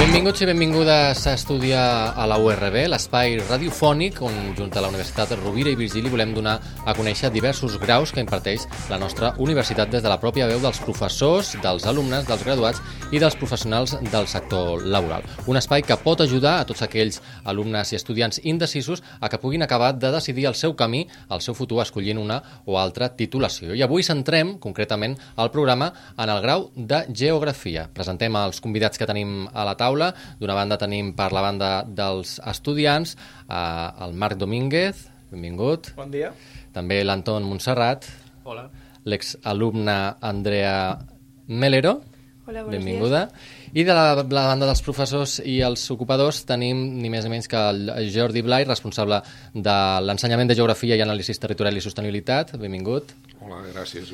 Benvinguts i benvingudes a estudiar a la URB, l'espai radiofònic on, junt a la Universitat Rovira i Virgili, volem donar a conèixer diversos graus que imparteix la nostra universitat des de la pròpia veu dels professors, dels alumnes, dels graduats i dels professionals del sector laboral. Un espai que pot ajudar a tots aquells alumnes i estudiants indecisos a que puguin acabar de decidir el seu camí, el seu futur, escollint una o altra titulació. I avui centrem, concretament, el programa en el grau de Geografia. Presentem els convidats que tenim a la taula taula. D'una banda tenim per la banda dels estudiants eh, el Marc Domínguez, benvingut. Bon dia. També l'Anton Montserrat. Hola. L'exalumne Andrea Melero. Hola, Benvinguda. días. I de la, la banda dels professors i els ocupadors tenim ni més ni menys que el Jordi Blai, responsable de l'ensenyament de Geografia i Anàlisis Territorial i Sostenibilitat. Benvingut. Hola, gràcies.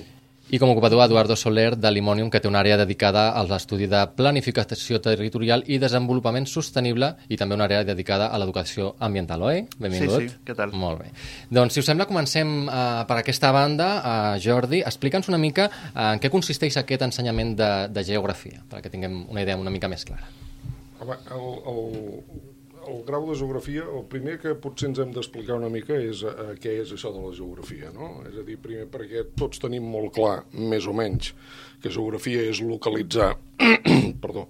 I com a ocupador, Eduardo Soler, de Limonium, que té una àrea dedicada a l'estudi de planificació territorial i desenvolupament sostenible i també una àrea dedicada a l'educació ambiental, oi? Benvingut. Sí, sí, què tal? Molt bé. Doncs, si us sembla, comencem eh, per aquesta banda. Eh, Jordi, explica'ns una mica eh, en què consisteix aquest ensenyament de, de geografia, perquè tinguem una idea una mica més clara. Home, el, el, el grau de geografia, el primer que potser ens hem d'explicar una mica és eh, què és això de la geografia, no? És a dir, primer perquè tots tenim molt clar, més o menys, que geografia és localitzar, perdó,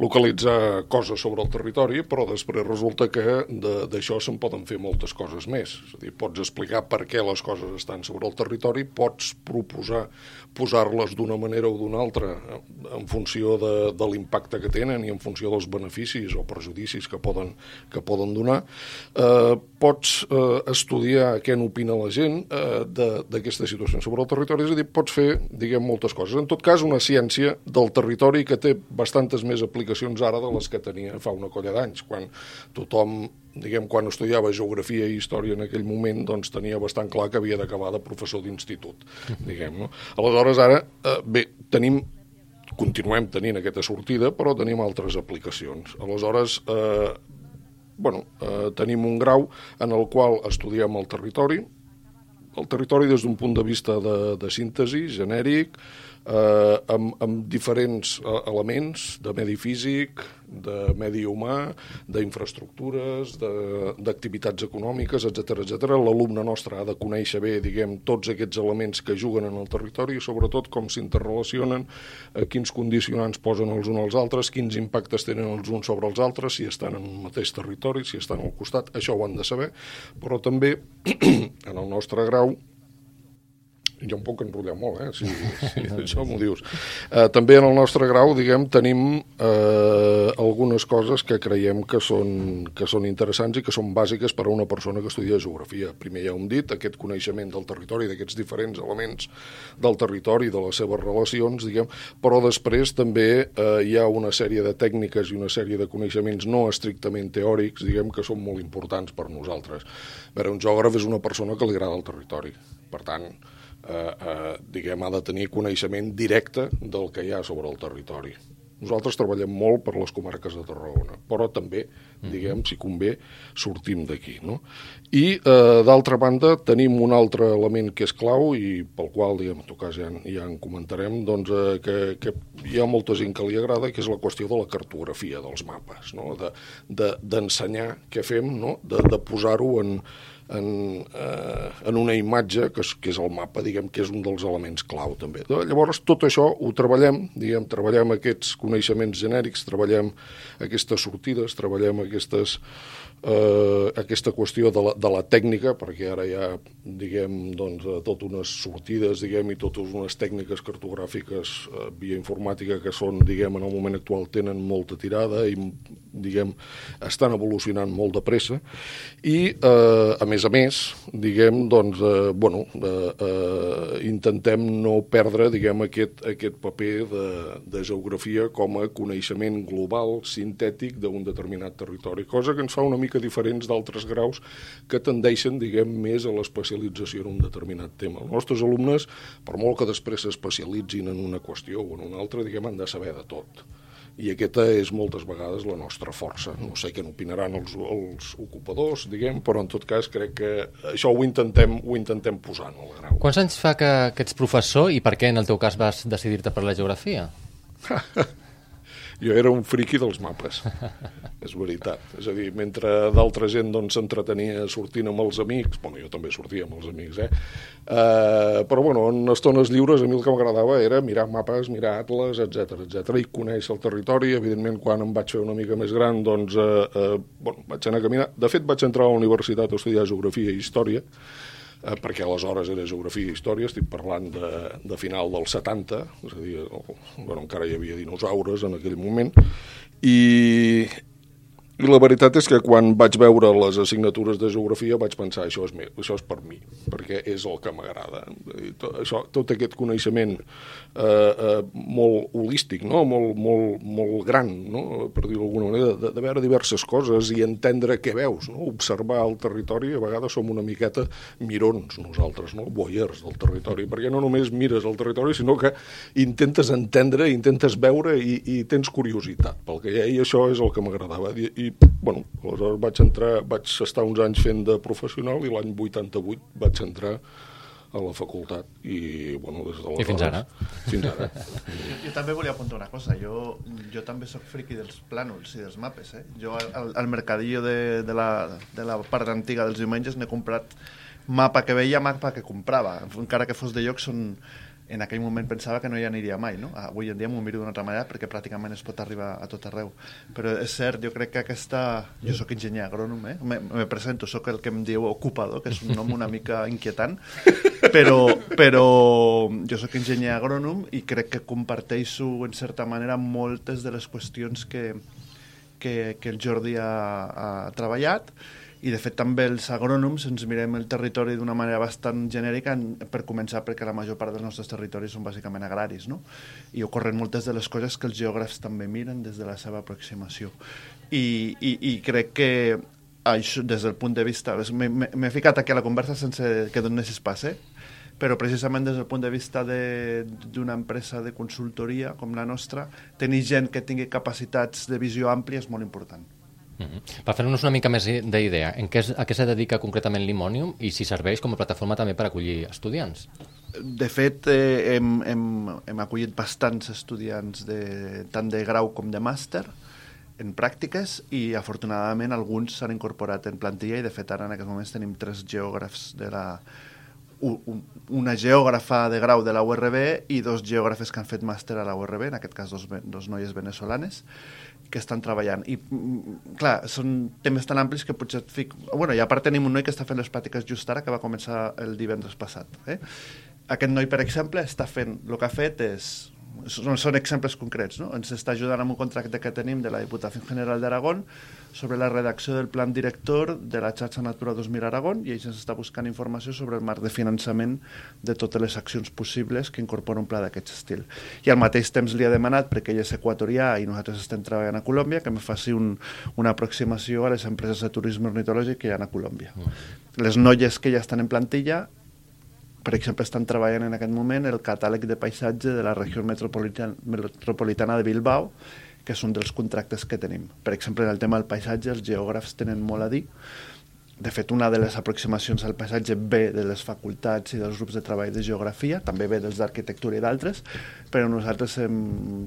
localitzar coses sobre el territori, però després resulta que d'això se'n poden fer moltes coses més. És a dir, pots explicar per què les coses estan sobre el territori, pots proposar posar-les d'una manera o d'una altra en funció de, de l'impacte que tenen i en funció dels beneficis o perjudicis que poden, que poden donar. Eh, pots eh, estudiar què n'opina la gent eh, d'aquesta situació sobre el territori, és a dir, pots fer, diguem, moltes coses. En tot cas, una ciència del territori que té bastantes més aplicacions ara de les que tenia fa una colla d'anys, quan tothom diguem, quan estudiava geografia i història en aquell moment, doncs tenia bastant clar que havia d'acabar de professor d'institut, diguem, no? Aleshores, ara, eh, bé, tenim continuem tenint aquesta sortida, però tenim altres aplicacions. Aleshores, eh, bueno, eh, tenim un grau en el qual estudiem el territori, el territori des d'un punt de vista de, de síntesi, genèric, eh, amb, amb diferents eh, elements de medi físic, de medi humà, d'infraestructures, d'activitats econòmiques, etc etc. L'alumne nostre ha de conèixer bé, diguem, tots aquests elements que juguen en el territori i sobretot com s'interrelacionen, eh, quins condicionants posen els uns als altres, quins impactes tenen els uns sobre els altres, si estan en un mateix territori, si estan al costat, això ho han de saber, però també en el nostre grau jo em puc enrotllar molt, eh? Si, si això m'ho dius. Eh, també en el nostre grau, diguem, tenim eh, algunes coses que creiem que són, que són interessants i que són bàsiques per a una persona que estudia geografia. Primer ja ho hem dit, aquest coneixement del territori, d'aquests diferents elements del territori, de les seves relacions, diguem, però després també eh, hi ha una sèrie de tècniques i una sèrie de coneixements no estrictament teòrics, diguem, que són molt importants per nosaltres. A veure, un geògraf és una persona que li agrada el territori. Per tant, eh, eh, diguem, ha de tenir coneixement directe del que hi ha sobre el territori. Nosaltres treballem molt per les comarques de Tarragona, però també, diguem, si convé, sortim d'aquí. No? I, eh, d'altra banda, tenim un altre element que és clau i pel qual, diguem, en tot cas ja, ja en comentarem, doncs, eh, que, que hi ha molta gent que li agrada, que és la qüestió de la cartografia dels mapes, no? De- de- d'ensenyar de, què fem, no? de, de posar-ho en, en, eh, en una imatge que és, que és el mapa, diguem que és un dels elements clau també. De- Llavors tot això ho treballem, diguem, treballem aquests coneixements genèrics, treballem aquestes sortides, treballem aquestes eh, aquesta qüestió de la, de la tècnica, perquè ara hi ha, diguem, doncs, eh, tot unes sortides, diguem, i totes unes tècniques cartogràfiques eh, via informàtica que són, diguem, en el moment actual tenen molta tirada i, diguem, estan evolucionant molt de pressa. I, eh, a més a més, diguem, doncs, eh, bueno, eh, eh, intentem no perdre, diguem, aquest, aquest paper de, de geografia com a coneixement global, sintètic d'un determinat territori, cosa que ens fa una mica diferents d'altres graus que tendeixen, diguem, més a l'especialització en un determinat tema. Els nostres alumnes, per molt que després s'especialitzin en una qüestió o en una altra, diguem, han de saber de tot. I aquesta és moltes vegades la nostra força. No sé què n'opinaran els, els ocupadors, diguem, però en tot cas crec que això ho intentem, ho intentem posar en el grau. Quants anys fa que, que ets professor i per què en el teu cas vas decidir-te per la geografia? Jo era un friqui dels mapes, és veritat. És a dir, mentre d'altra gent doncs, s'entretenia doncs, sortint amb els amics, bueno, jo també sortia amb els amics, eh? Uh, però, bueno, en estones lliures a mi el que m'agradava era mirar mapes, mirar atles, etc etc i conèixer el territori. Evidentment, quan em vaig fer una mica més gran, doncs, uh, uh, bueno, vaig anar a caminar. De fet, vaig entrar a la universitat a estudiar Geografia i Història, eh, perquè aleshores era geografia i història, estic parlant de, de final dels 70, és a dir, bueno, encara hi havia dinosaures en aquell moment, i, i la veritat és que quan vaig veure les assignatures de geografia vaig pensar això és, meu, això és per mi, perquè és el que m'agrada. Tot, això, tot aquest coneixement eh, eh, molt holístic, no? molt, molt, molt gran, no? per dir-ho d'alguna manera, de, de veure diverses coses i entendre què veus, no? observar el territori, a vegades som una miqueta mirons nosaltres, no? voyeurs del territori, perquè no només mires el territori, sinó que intentes entendre, intentes veure i, i tens curiositat pel que hi ha, i això és el que m'agradava. I, i bueno, aleshores vaig entrar, vaig estar uns anys fent de professional i l'any 88 vaig entrar a la facultat i, bueno, des de I fins ara? Fins ara. jo, jo també volia apuntar una cosa. Jo, jo també sóc friqui dels plànols i dels mapes. Eh? Jo al, al mercadillo de, de, la, de la part antiga dels diumenges n'he comprat mapa que veia, mapa que comprava. Encara que fos de lloc, són en aquell moment pensava que no hi aniria mai, no? Avui en dia m'ho miro d'una altra manera perquè pràcticament es pot arribar a tot arreu. Però és cert, jo crec que aquesta... Jo sóc enginyer agrònom, eh? Me, me presento, sóc el que em diu ocupador, que és un nom una mica inquietant, però, però jo sóc enginyer agrònom i crec que comparteixo, en certa manera, moltes de les qüestions que, que, que el Jordi ha, ha treballat i de fet també els agrònoms ens mirem el territori d'una manera bastant genèrica per començar perquè la major part dels nostres territoris són bàsicament agraris no? i ocorren moltes de les coses que els geògrafs també miren des de la seva aproximació i, i, i crec que això, des del punt de vista m'he ficat aquí a la conversa sense que donessis pas eh? però precisament des del punt de vista d'una empresa de consultoria com la nostra, tenir gent que tingui capacitats de visió àmplia és molt important. Mm -hmm. Per fer-nos una mica més d'idea, en què, a què se dedica concretament l'Imonium i si serveix com a plataforma també per acollir estudiants? De fet, eh, hem, hem, hem acollit bastants estudiants de, tant de grau com de màster en pràctiques i afortunadament alguns s'han incorporat en plantilla i de fet ara en aquests moments tenim tres geògrafs de la una geògrafa de grau de la URB i dos geògrafes que han fet màster a la URB, en aquest cas dos, dos noies venezolanes, que estan treballant. I, mm, clar, són temes tan amplis que potser et fic... Bueno, i a part tenim un noi que està fent les pràctiques just ara, que va començar el divendres passat. Eh? Aquest noi, per exemple, està fent... El que ha fet és són, són exemples concrets. No? Ens està ajudant amb un contracte que tenim de la Diputació General d'Aragón sobre la redacció del plan director de la xarxa Natura 2000 Aragón i ells ens està buscant informació sobre el marc de finançament de totes les accions possibles que incorpora un pla d'aquest estil. I al mateix temps li ha demanat, perquè ell és equatorià i nosaltres estem treballant a Colòmbia, que me faci un, una aproximació a les empreses de turisme ornitològic que hi ha a Colòmbia. Les noies que ja estan en plantilla per exemple, estan treballant en aquest moment el catàleg de paisatge de la regió metropolitana, metropolitana de Bilbao, que és un dels contractes que tenim. Per exemple, en el tema del paisatge, els geògrafs tenen molt a dir. De fet, una de les aproximacions al paisatge ve de les facultats i dels grups de treball de geografia, també ve dels d'arquitectura i d'altres, però nosaltres hem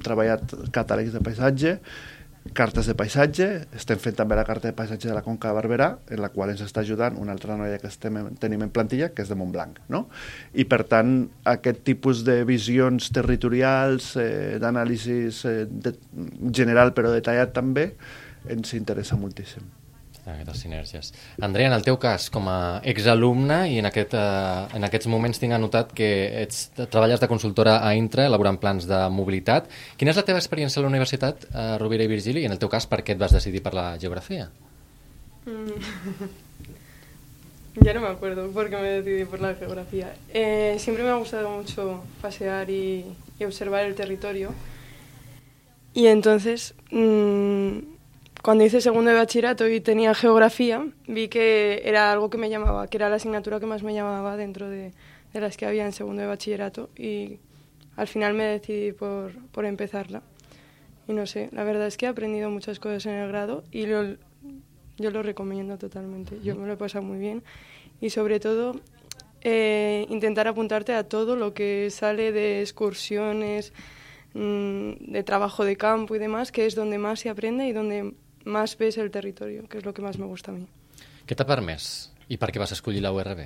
treballat catàlegs de paisatge, cartes de paisatge, estem fent també la carta de paisatge de la Conca de Barberà, en la qual ens està ajudant una altra noia que estem, tenim en plantilla, que és de Montblanc. No? I per tant, aquest tipus de visions territorials, eh, d'anàlisis eh, general però detallat també, ens interessa moltíssim aquestes sinergies. Andrea, en el teu cas, com a exalumne, i en, aquest, eh, en aquests moments tinc anotat que ets, treballes de consultora a Intra, elaborant plans de mobilitat. Quina és la teva experiència a la universitat, a Rovira i Virgili, i en el teu cas, per què et vas decidir per la geografia? Mm. ya no me acuerdo por qué me decidí por la geografía. Eh, siempre me ha gustado mucho pasear y, y observar el territorio. Y entonces... Mmm, cuando hice segundo de bachillerato y tenía geografía, vi que era algo que me llamaba, que era la asignatura que más me llamaba dentro de, de las que había en segundo de bachillerato y al final me decidí por, por, empezarla. Y no sé, la verdad es que he aprendido muchas cosas en el grado y lo, yo lo recomiendo totalmente. Yo me lo he pasado muy bien y sobre todo eh, intentar apuntarte a todo lo que sale de excursiones, mm, de trabajo de campo y demás, que es donde más se aprende y donde más ves el territorio, que es lo que más me gusta a mí. Què t'ha permès? I per què vas escollir la URB?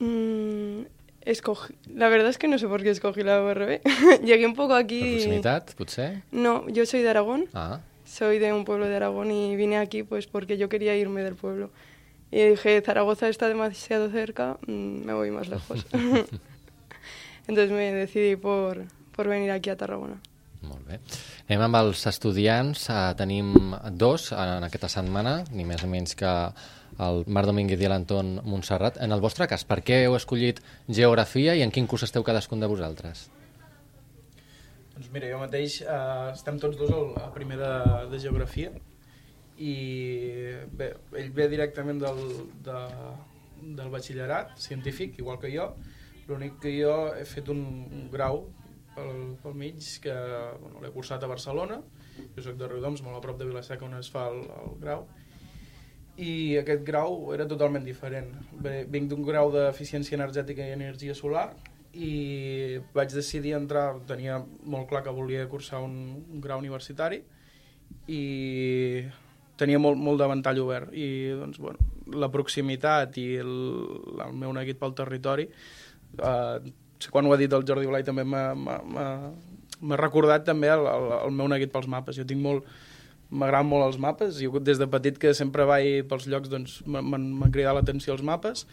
Mm, escogí... La verdad es que no sé por qué escogí la URB. Llegué un poco aquí... Per proximitat, potser? No, yo soy de Aragón, Ah, soy de un pueblo de Aragón y vine aquí pues porque yo quería irme del pueblo. Y dije, Zaragoza está demasiado cerca, mm, me voy más lejos. Entonces me decidí por, por venir aquí a Tarragona. Molt bé. Anem amb els estudiants. Uh, tenim dos en aquesta setmana, ni més ni menys que el Marc Domínguez i l'Anton Montserrat. En el vostre cas, per què heu escollit geografia i en quin curs esteu cadascun de vosaltres? Doncs mira, jo mateix eh, estem tots dos al, a primer de, de geografia i bé, ell ve directament del, de, del batxillerat científic, igual que jo, l'únic que jo he fet un, un grau pel, pel mig que bueno, l'he cursat a Barcelona, jo soc de Riudoms, molt a prop de Vilaseca on es fa el, el grau, i aquest grau era totalment diferent. Bé, vinc d'un grau d'eficiència energètica i energia solar i vaig decidir entrar, tenia molt clar que volia cursar un, un grau universitari i tenia molt, molt de ventall obert. I doncs, bueno, la proximitat i el, el meu neguit pel territori eh, quan ho ha dit el Jordi Blai també m'ha- recordat també el, el, el meu neguit pels mapes. Jo tinc molt m'agraden molt els mapes. Jo des de petit que sempre vaig pels llocs doncs m'han- cridat l'atenció els mapes.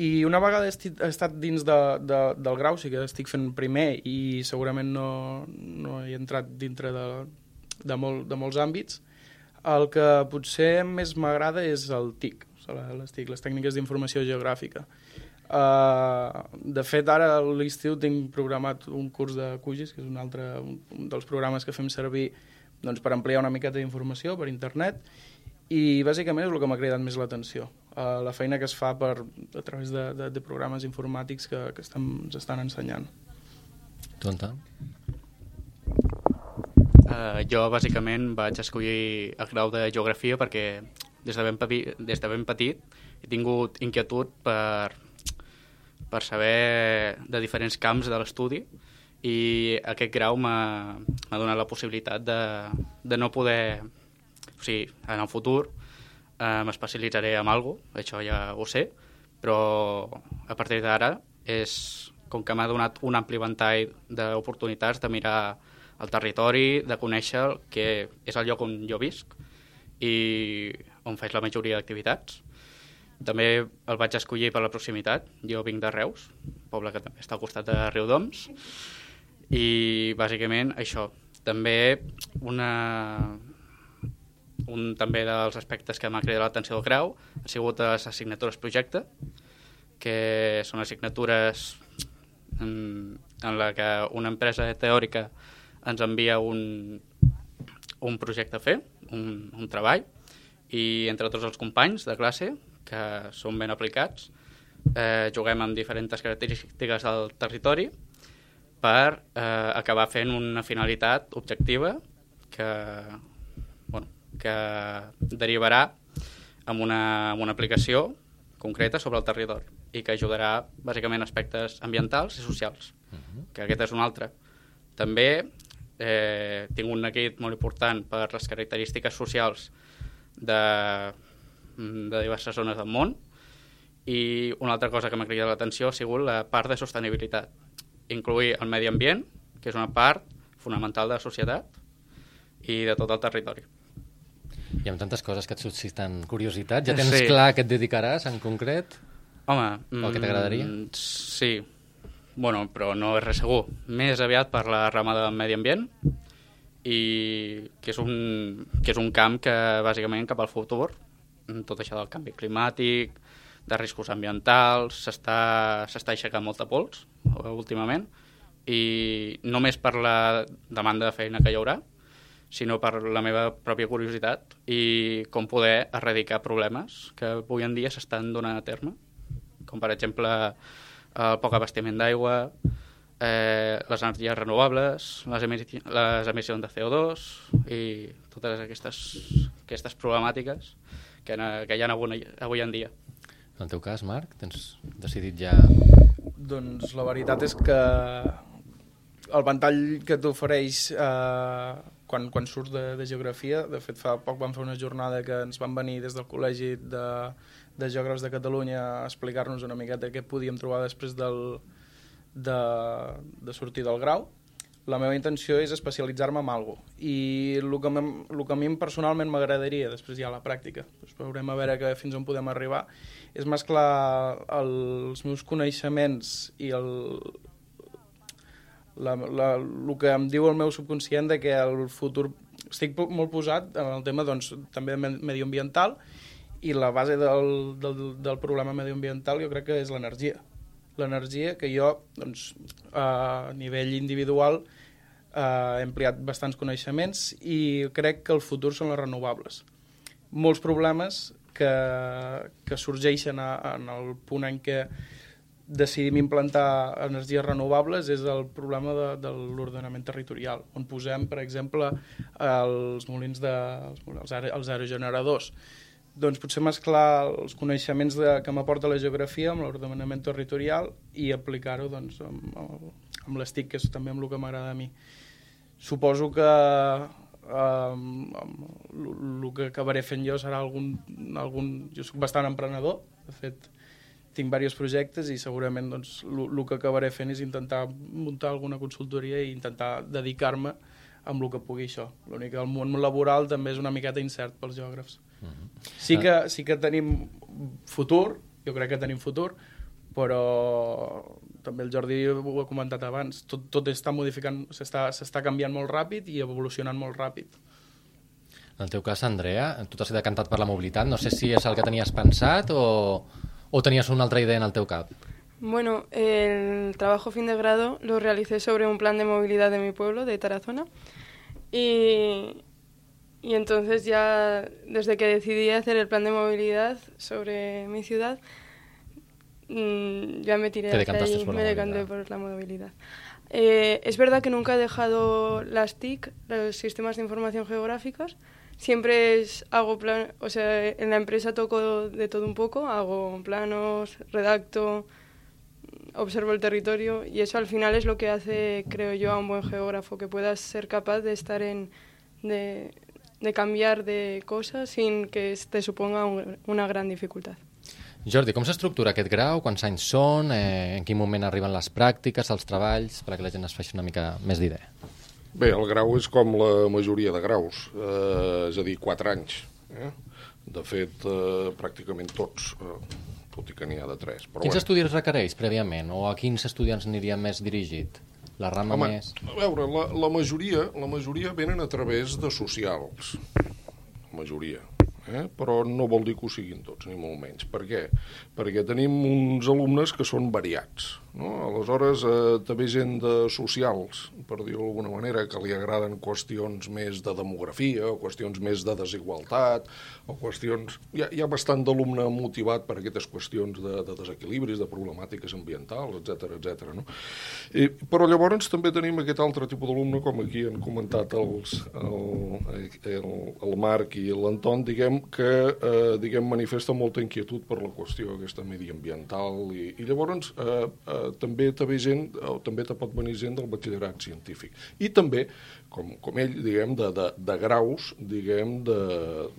I una vegada he, he estat dins de, de, del grau, sí que estic fent primer i segurament no, no he entrat dintre de, de, molt, de molts àmbits, el que potser més m'agrada és el TIC, les TIC, les tècniques d'informació geogràfica. Uh, de fet, ara a l'estiu tinc programat un curs de QGIS, que és un altre un, un dels programes que fem servir doncs, per ampliar una miqueta d'informació per internet, i bàsicament és el que m'ha cridat més l'atenció. Uh, la feina que es fa per, a través de, de, de programes informàtics que, que estan, ens estan ensenyant. Tu, Anton? Uh, jo, bàsicament, vaig escollir el grau de Geografia perquè des de ben, petit, des de ben petit he tingut inquietud per, per saber de diferents camps de l'estudi i aquest grau m'ha donat la possibilitat de, de no poder... O sigui, en el futur eh, m'especialitzaré en alguna cosa, això ja ho sé, però a partir d'ara és com que m'ha donat un ampli ventall d'oportunitats de mirar el territori, de conèixer el que és el lloc on jo visc i on faig la majoria d'activitats. També el vaig escollir per la proximitat. Jo vinc de Reus, poble que també està al costat de Riudoms, i bàsicament això. També una, un també dels aspectes que m'ha cridat l'atenció del grau ha sigut les assignatures projecte, que són assignatures en, en la que una empresa teòrica ens envia un, un projecte a fer, un, un treball, i entre tots els companys de classe, que són ben aplicats, eh, juguem amb diferents característiques del territori per eh, acabar fent una finalitat objectiva que, bueno, que derivarà amb una, amb una aplicació concreta sobre el territori i que ajudarà bàsicament aspectes ambientals i socials, uh -huh. que aquest és un altre. També eh, tinc un neguit molt important per les característiques socials de, de diverses zones del món i una altra cosa que m'ha cridat l'atenció ha sigut la part de sostenibilitat. Incluir el medi ambient, que és una part fonamental de la societat i de tot el territori. I amb tantes coses que et susciten curiositat, ja tens Sí. clar a què et dedicaràs en concret? Home... O que t'agradaria? mm, Sí. Bueno, però no és res segur. Més aviat per la rama del medi ambient i que és un, que és un camp que bàsicament cap al futur tot això del canvi climàtic de riscos ambientals s'està aixecant molta pols eh, últimament i només per la demanda de feina que hi haurà sinó per la meva pròpia curiositat i com poder erradicar problemes que avui en dia s'estan donant a terme com per exemple el poc abastiment d'aigua, eh, les energies renovables, les, emissi les emissions de CO2 i totes aquestes, aquestes problemàtiques que, na- que hi ha avui, avui en dia. En el teu cas, Marc, tens decidit ja... Doncs la veritat és que el ventall que t'ofereix eh, quan, quan surts de, de geografia, de fet fa poc vam fer una jornada que ens van venir des del Col·legi de, de Geògrafs de Catalunya a explicar-nos una miqueta què podíem trobar després del, de, de sortir del grau. La meva intenció és especialitzar-me en alguna cosa. I el que, el que a mi personalment m'agradaria, després ja a la pràctica, doncs veurem a veure que fins on podem arribar, és mesclar els meus coneixements i el, la, la, el que em diu el meu subconscient de que el futur... Estic molt posat en el tema doncs, també medioambiental i la base del, del, del problema medioambiental jo crec que és l'energia. L'energia que jo, doncs, a nivell individual, eh, he empleat bastants coneixements i crec que el futur són les renovables. Molts problemes que, que sorgeixen a, en el punt en què decidim implantar energies renovables és el problema de, de l'ordenament territorial, on posem, per exemple, els molins de, els, els aerogeneradors. Doncs potser mesclar els coneixements de, que m'aporta la geografia amb l'ordenament territorial i aplicar-ho doncs, amb, amb l'estic, que és també amb el que m'agrada a mi. Suposo que um, el que acabaré fent jo serà algun, algun... Jo soc bastant emprenedor, de fet, tinc diversos projectes i segurament doncs, el que acabaré fent és intentar muntar alguna consultoria i intentar dedicar-me amb el que pugui això. L'únic que el món laboral també és una miqueta incert pels geògrafs. Sí, que, sí que tenim futur, jo crec que tenim futur, però també el Jordi ho ha comentat abans, tot, tot està modificant, s'està canviant molt ràpid i evolucionant molt ràpid. En el teu cas, Andrea, tu t'has decantat per la mobilitat, no sé si és el que tenies pensat o, ¿O tenías una otra idea en el teu cap? Bueno, el trabajo fin de grado lo realicé sobre un plan de movilidad de mi pueblo, de Tarazona. Y, y entonces ya, desde que decidí hacer el plan de movilidad sobre mi ciudad, mmm, ya me tiré hacia ahí, me decanté por la movilidad. Eh, es verdad que nunca he dejado las TIC, los sistemas de información geográficos, siempre es, hago plan, o sea, en la empresa toco de todo un poco, hago planos, redacto, observo el territorio y eso al final es lo que hace, creo yo, a un buen geógrafo, que puedas ser capaz de estar en, de, de cambiar de cosas sin que te suponga un, una gran dificultad. Jordi, com s'estructura aquest grau? Quants anys són? Eh, en quin moment arriben les pràctiques, els treballs? Perquè la gent es faci una mica més d'idea. Bé, el grau és com la majoria de graus, eh, és a dir, 4 anys. Eh? De fet, eh, pràcticament tots, eh, tot i que n'hi ha de 3. Però quins bueno. estudis requereix prèviament? O a quins estudiants aniria més dirigit? La rama Home, més... A veure, la, la, majoria, la majoria venen a través de socials. La majoria eh? però no vol dir que ho siguin tots, ni molt menys. Per què? Perquè tenim uns alumnes que són variats. No? Aleshores, eh, també gent de socials, per dir-ho d'alguna manera, que li agraden qüestions més de demografia, o qüestions més de desigualtat, o qüestions... Hi ha, hi ha bastant d'alumne motivat per aquestes qüestions de, de desequilibris, de problemàtiques ambientals, etc etc. no? I, però llavors també tenim aquest altre tipus d'alumne, com aquí han comentat els, el, el, el Marc i l'Anton, diguem, que eh, diguem, manifesta molta inquietud per la qüestió aquesta mediambiental i, i llavors eh, eh, també te ve gent, o també te pot venir gent del batxillerat científic. I també com, com ell, diguem, de, de, de graus, diguem, de,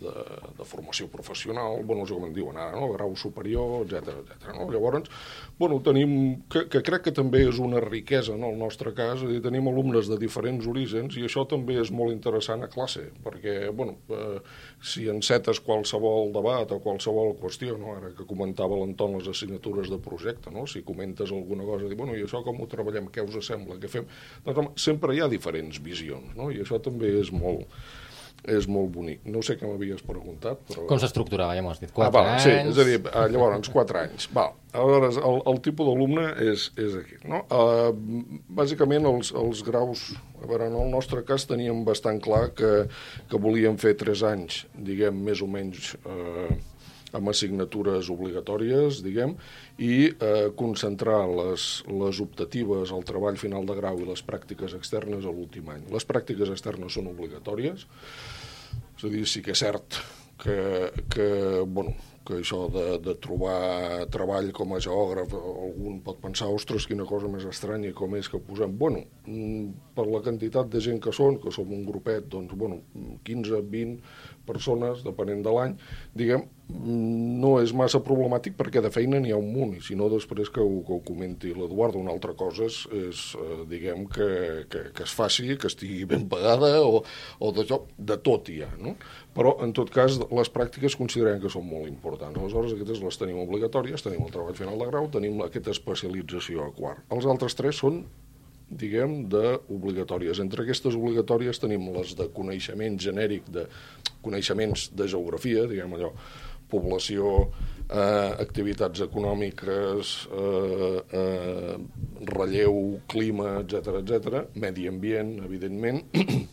de, de formació professional, bueno, no sé com en diuen ara, no? grau superior, etc etc. no? Llavors, bueno, tenim, que, que crec que també és una riquesa, no?, el nostre cas, és dir, tenim alumnes de diferents orígens i això també és molt interessant a classe, perquè, bueno, eh, si encetes qualsevol debat o qualsevol qüestió, no? ara que comentava l'Anton les assignatures de projecte, no? si comentes alguna cosa, dir, bueno, i això com ho treballem, què us sembla, què fem? Doncs, home, sempre hi ha diferents visions no? i això també és molt, és molt bonic. No sé què m'havies preguntat, però... Com s'estructurava, ja m'ho has dit, 4 ah, anys... Sí, és a dir, ah, llavors, 4 anys. Val. Aleshores, el, el tipus d'alumne és, és aquí. No? Uh, bàsicament, els, els graus... Veure, en el nostre cas teníem bastant clar que, que volíem fer 3 anys, diguem, més o menys... Uh, amb assignatures obligatòries, diguem, i eh, concentrar les, les optatives al treball final de grau i les pràctiques externes a l'últim any. Les pràctiques externes són obligatòries, és a dir, sí que és cert que, que bueno, que això de, de trobar treball com a geògraf, algun pot pensar, ostres, quina cosa més estranya, com és que posem... Bueno, mm, per la quantitat de gent que són, que som un grupet, doncs, bueno, 15, 20 persones, depenent de l'any, diguem, no és massa problemàtic perquè de feina n'hi ha un munt, i si no després que ho, que ho comenti l'Eduardo. Una altra cosa és, és eh, diguem, que, que, que es faci, que estigui ben pagada o, o de, de tot hi ha, no? Però, en tot cas, les pràctiques considerem que són molt importants. Aleshores, aquestes les tenim obligatòries, tenim el treball final de grau, tenim aquesta especialització a quart. Els altres tres són diguem, d'obligatòries. Entre aquestes obligatòries tenim les de coneixement genèric, de coneixements de geografia, diguem allò, població, eh, activitats econòmiques, eh, eh, relleu, clima, etc etc, medi ambient, evidentment,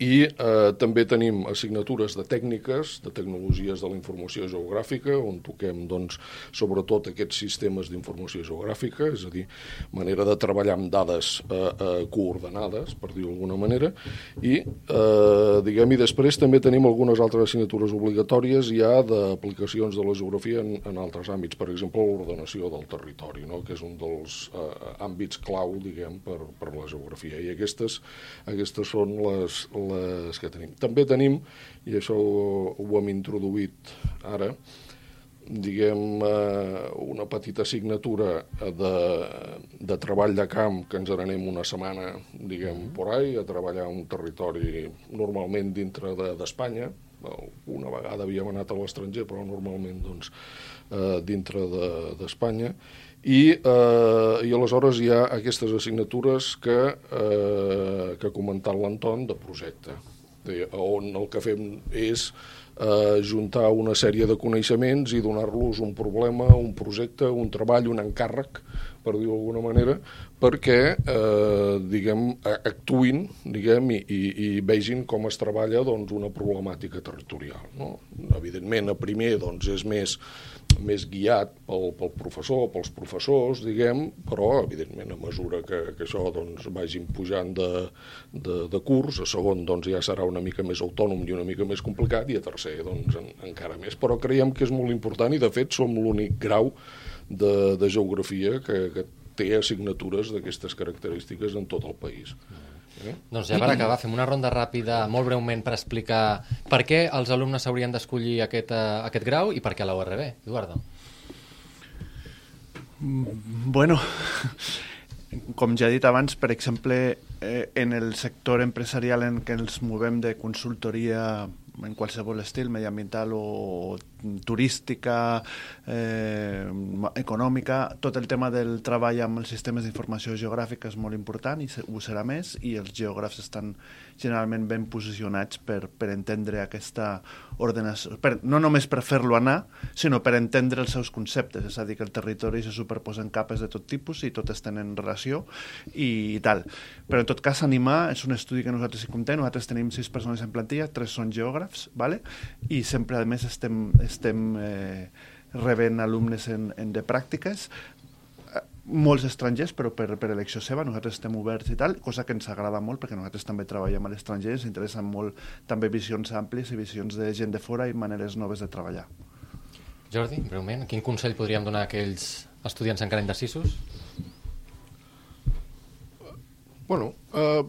i eh, també tenim assignatures de tècniques, de tecnologies de la informació geogràfica, on toquem doncs, sobretot aquests sistemes d'informació geogràfica, és a dir, manera de treballar amb dades eh, eh, coordenades, per dir-ho d'alguna manera, i, eh, diguem, i després també tenim algunes altres assignatures obligatòries ja d'aplicacions de la geografia en, en altres àmbits, per exemple, l'ordenació del territori, no? que és un dels eh, àmbits clau, diguem, per, per la geografia. I aquestes, aquestes són les, les que tenim. També tenim, i això ho, ho hem introduït ara, diguem, eh, una petita assignatura de, de treball de camp que ens n'anem una setmana, diguem, por ahí, a treballar un territori normalment dintre d'Espanya. De, una vegada havíem anat a l'estranger, però normalment doncs, eh, dintre d'Espanya. De, i, eh, i aleshores hi ha aquestes assignatures que, eh, que ha comentat l'Anton de projecte, on el que fem és eh, juntar una sèrie de coneixements i donar-los un problema, un projecte, un treball, un encàrrec, per dir-ho d'alguna manera, perquè eh, diguem, actuïn diguem, i, i, i vegin com es treballa doncs, una problemàtica territorial. No? Evidentment, a primer doncs, és més més guiat pel, pel professor, pels professors, diguem, però, evidentment, a mesura que, que això doncs, vagin pujant de, de, de curs, a segon doncs, ja serà una mica més autònom i una mica més complicat, i a tercer doncs, en, encara més. Però creiem que és molt important i, de fet, som l'únic grau de, de geografia que, que té assignatures d'aquestes característiques en tot el país. Eh? Doncs ja per acabar, fem una ronda ràpida, molt breument, per explicar per què els alumnes s'haurien d'escollir aquest, uh, aquest grau i per què a la URB. Eduardo. Mm, bueno, com ja he dit abans, per exemple, eh, en el sector empresarial en què ens movem de consultoria en qualsevol estil, mediambiental o turística, eh, econòmica, tot el tema del treball amb els sistemes d'informació geogràfica és molt important i ho serà més i els geògrafs estan generalment ben posicionats per, per entendre aquesta ordenació, per, no només per fer-lo anar, sinó per entendre els seus conceptes, és a dir, que el territori se superposa en capes de tot tipus i totes tenen relació i, i tal. Però en tot cas, animar és un estudi que nosaltres hi comptem, nosaltres tenim sis persones en plantilla, tres són geògrafs, vale? i sempre a més estem estem eh, rebent alumnes en, en de pràctiques, eh, molts estrangers, però per, per elecció seva, nosaltres estem oberts i tal, cosa que ens agrada molt, perquè nosaltres també treballem a l'estranger, ens interessen molt també visions àmplies i visions de gent de fora i maneres noves de treballar. Jordi, breument, quin consell podríem donar a aquells estudiants encara indecisos? Bueno, eh,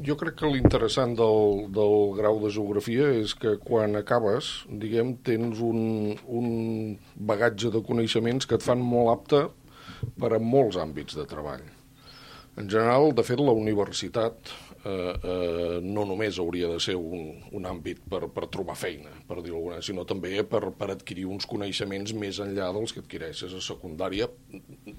jo crec que l'interessant del, del grau de geografia és que quan acabes, diguem, tens un, un bagatge de coneixements que et fan molt apte per a molts àmbits de treball. En general, de fet, la universitat eh, eh, no només hauria de ser un, un àmbit per, per trobar feina, per dir alguna sinó també per, per adquirir uns coneixements més enllà dels que adquireixes a secundària,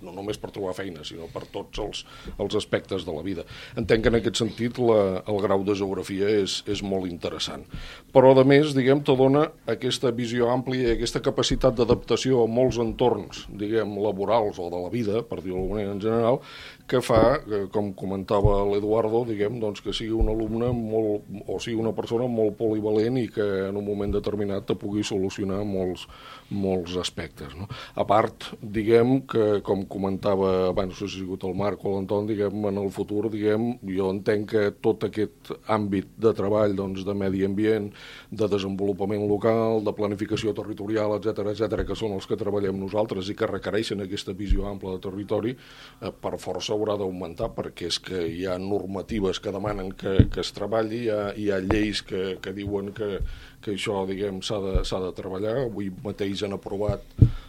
no només per trobar feina, sinó per tots els, els aspectes de la vida. Entenc que en aquest sentit la, el grau de geografia és, és molt interessant. Però, a més, diguem, te dona aquesta visió àmplia i aquesta capacitat d'adaptació a molts entorns, diguem, laborals o de la vida, per dir-ho en general, que fa, com comentava l'Eduardo, diguem, doncs, doncs, que sigui un alumne molt, o sigui una persona molt polivalent i que en un moment determinat te pugui solucionar molts, molts aspectes. No? A part, diguem que, com comentava abans, no sé si ha sigut el Marc o l'Anton, diguem, en el futur, diguem, jo entenc que tot aquest àmbit de treball doncs, de medi ambient, de desenvolupament local, de planificació territorial, etc etc que són els que treballem nosaltres i que requereixen aquesta visió ampla de territori, eh, per força haurà d'augmentar, perquè és que hi ha normatives que demanen que, que es treballi, hi ha, hi ha lleis que, que diuen que, que això, diguem, s'ha de, de treballar. Avui mateix han aprovat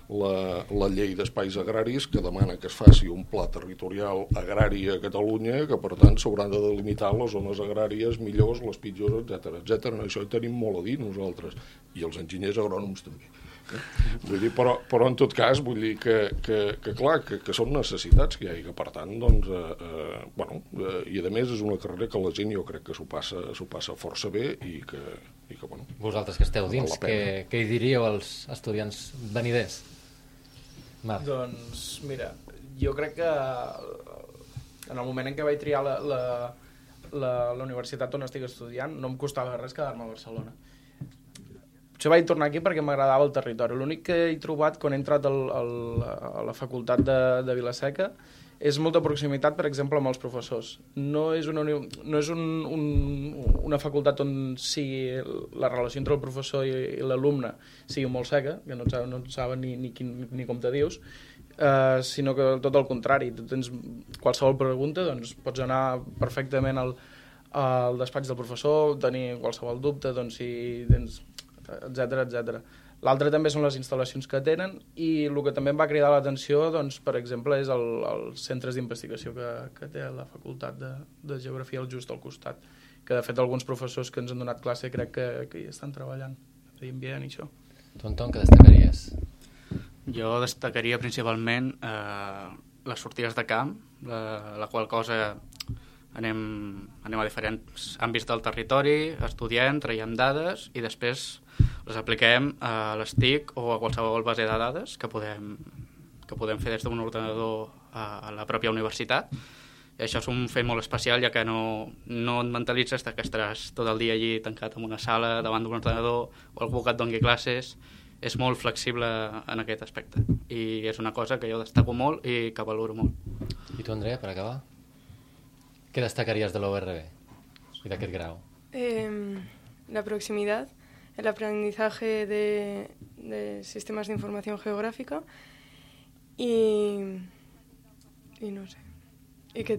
la, la llei d'espais agraris que demana que es faci un pla territorial agrari a Catalunya que, per tant, s'hauran de delimitar les zones agràries millors, les pitjors, etc etc. Això hi tenim molt a dir nosaltres, i els enginyers agrònoms també. Vull dir, però, però en tot cas, vull dir que, que, que clar, que, que són necessitats que hi ha i que per tant, doncs, eh, eh, bueno, eh, i a més és una carrera que la gent jo crec que s'ho passa, passa força bé i que, i que bueno... Vosaltres que esteu dins, què, què hi diríeu als estudiants veniders? Marc. Doncs, mira, jo crec que en el moment en què vaig triar la, la, la, la universitat on estic estudiant no em costava res quedar-me a Barcelona Potser vaig tornar aquí perquè m'agradava el territori. L'únic que he trobat quan he entrat al, al, a la facultat de, de Vilaseca és molta proximitat, per exemple, amb els professors. No és una, no és un, un, una facultat on sigui la relació entre el professor i, i l'alumne sigui molt seca, que no, no saben ni, ni, quin, ni com te dius, eh, sinó que tot el contrari. Tu tens qualsevol pregunta, doncs pots anar perfectament al, al despatx del professor, tenir qualsevol dubte, doncs si tens etc etc. L'altre també són les instal·lacions que tenen i el que també em va cridar l'atenció, doncs, per exemple, és el, els centres d'investigació que, que té la facultat de, de Geografia al just al costat, que de fet alguns professors que ens han donat classe crec que, que hi estan treballant, veient bé i això. Tu, Anton, què destacaries? Jo destacaria principalment eh, les sortides de camp, la, la qual cosa anem, anem a diferents àmbits del territori, estudiem, traiem dades i després les apliquem a l'STIC o a qualsevol base de dades que podem, que podem fer des d'un ordenador a la pròpia universitat. I això és un fet molt especial, ja que no, no et mentalitzes que estaràs tot el dia allí tancat en una sala, davant d'un ordenador, o algú que et doni classes. És molt flexible en aquest aspecte. I és una cosa que jo destaco molt i que valoro molt. I tu, Andrea, per acabar? Què destacaries de l'ORB i d'aquest grau? Eh, la proximitat el aprendizaje de, de sistemas de información geográfica y, y no sé, y que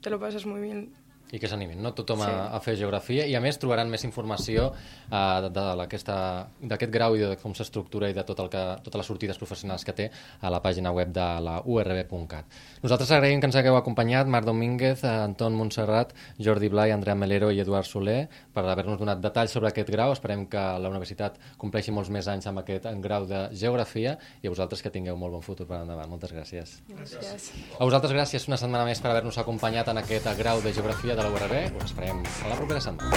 te lo pasas muy bien i que s'animin, no? Tothom sí. a, a fer geografia i a més trobaran més informació uh, d'aquest grau i de com s'estructura i de tot el que, totes les sortides professionals que té a la pàgina web de la urb.cat. Nosaltres agraïm que ens hagueu acompanyat Marc Domínguez, Anton Montserrat, Jordi Blai, Andrea Melero i Eduard Soler per haver-nos donat detalls sobre aquest grau. Esperem que la universitat compleixi molts més anys amb aquest grau de geografia i a vosaltres que tingueu molt bon futur per endavant. Moltes gràcies. Gràcies. A vosaltres gràcies una setmana més per haver-nos acompanyat en aquest grau de geografia de la URB. Us esperem a la propera setmana.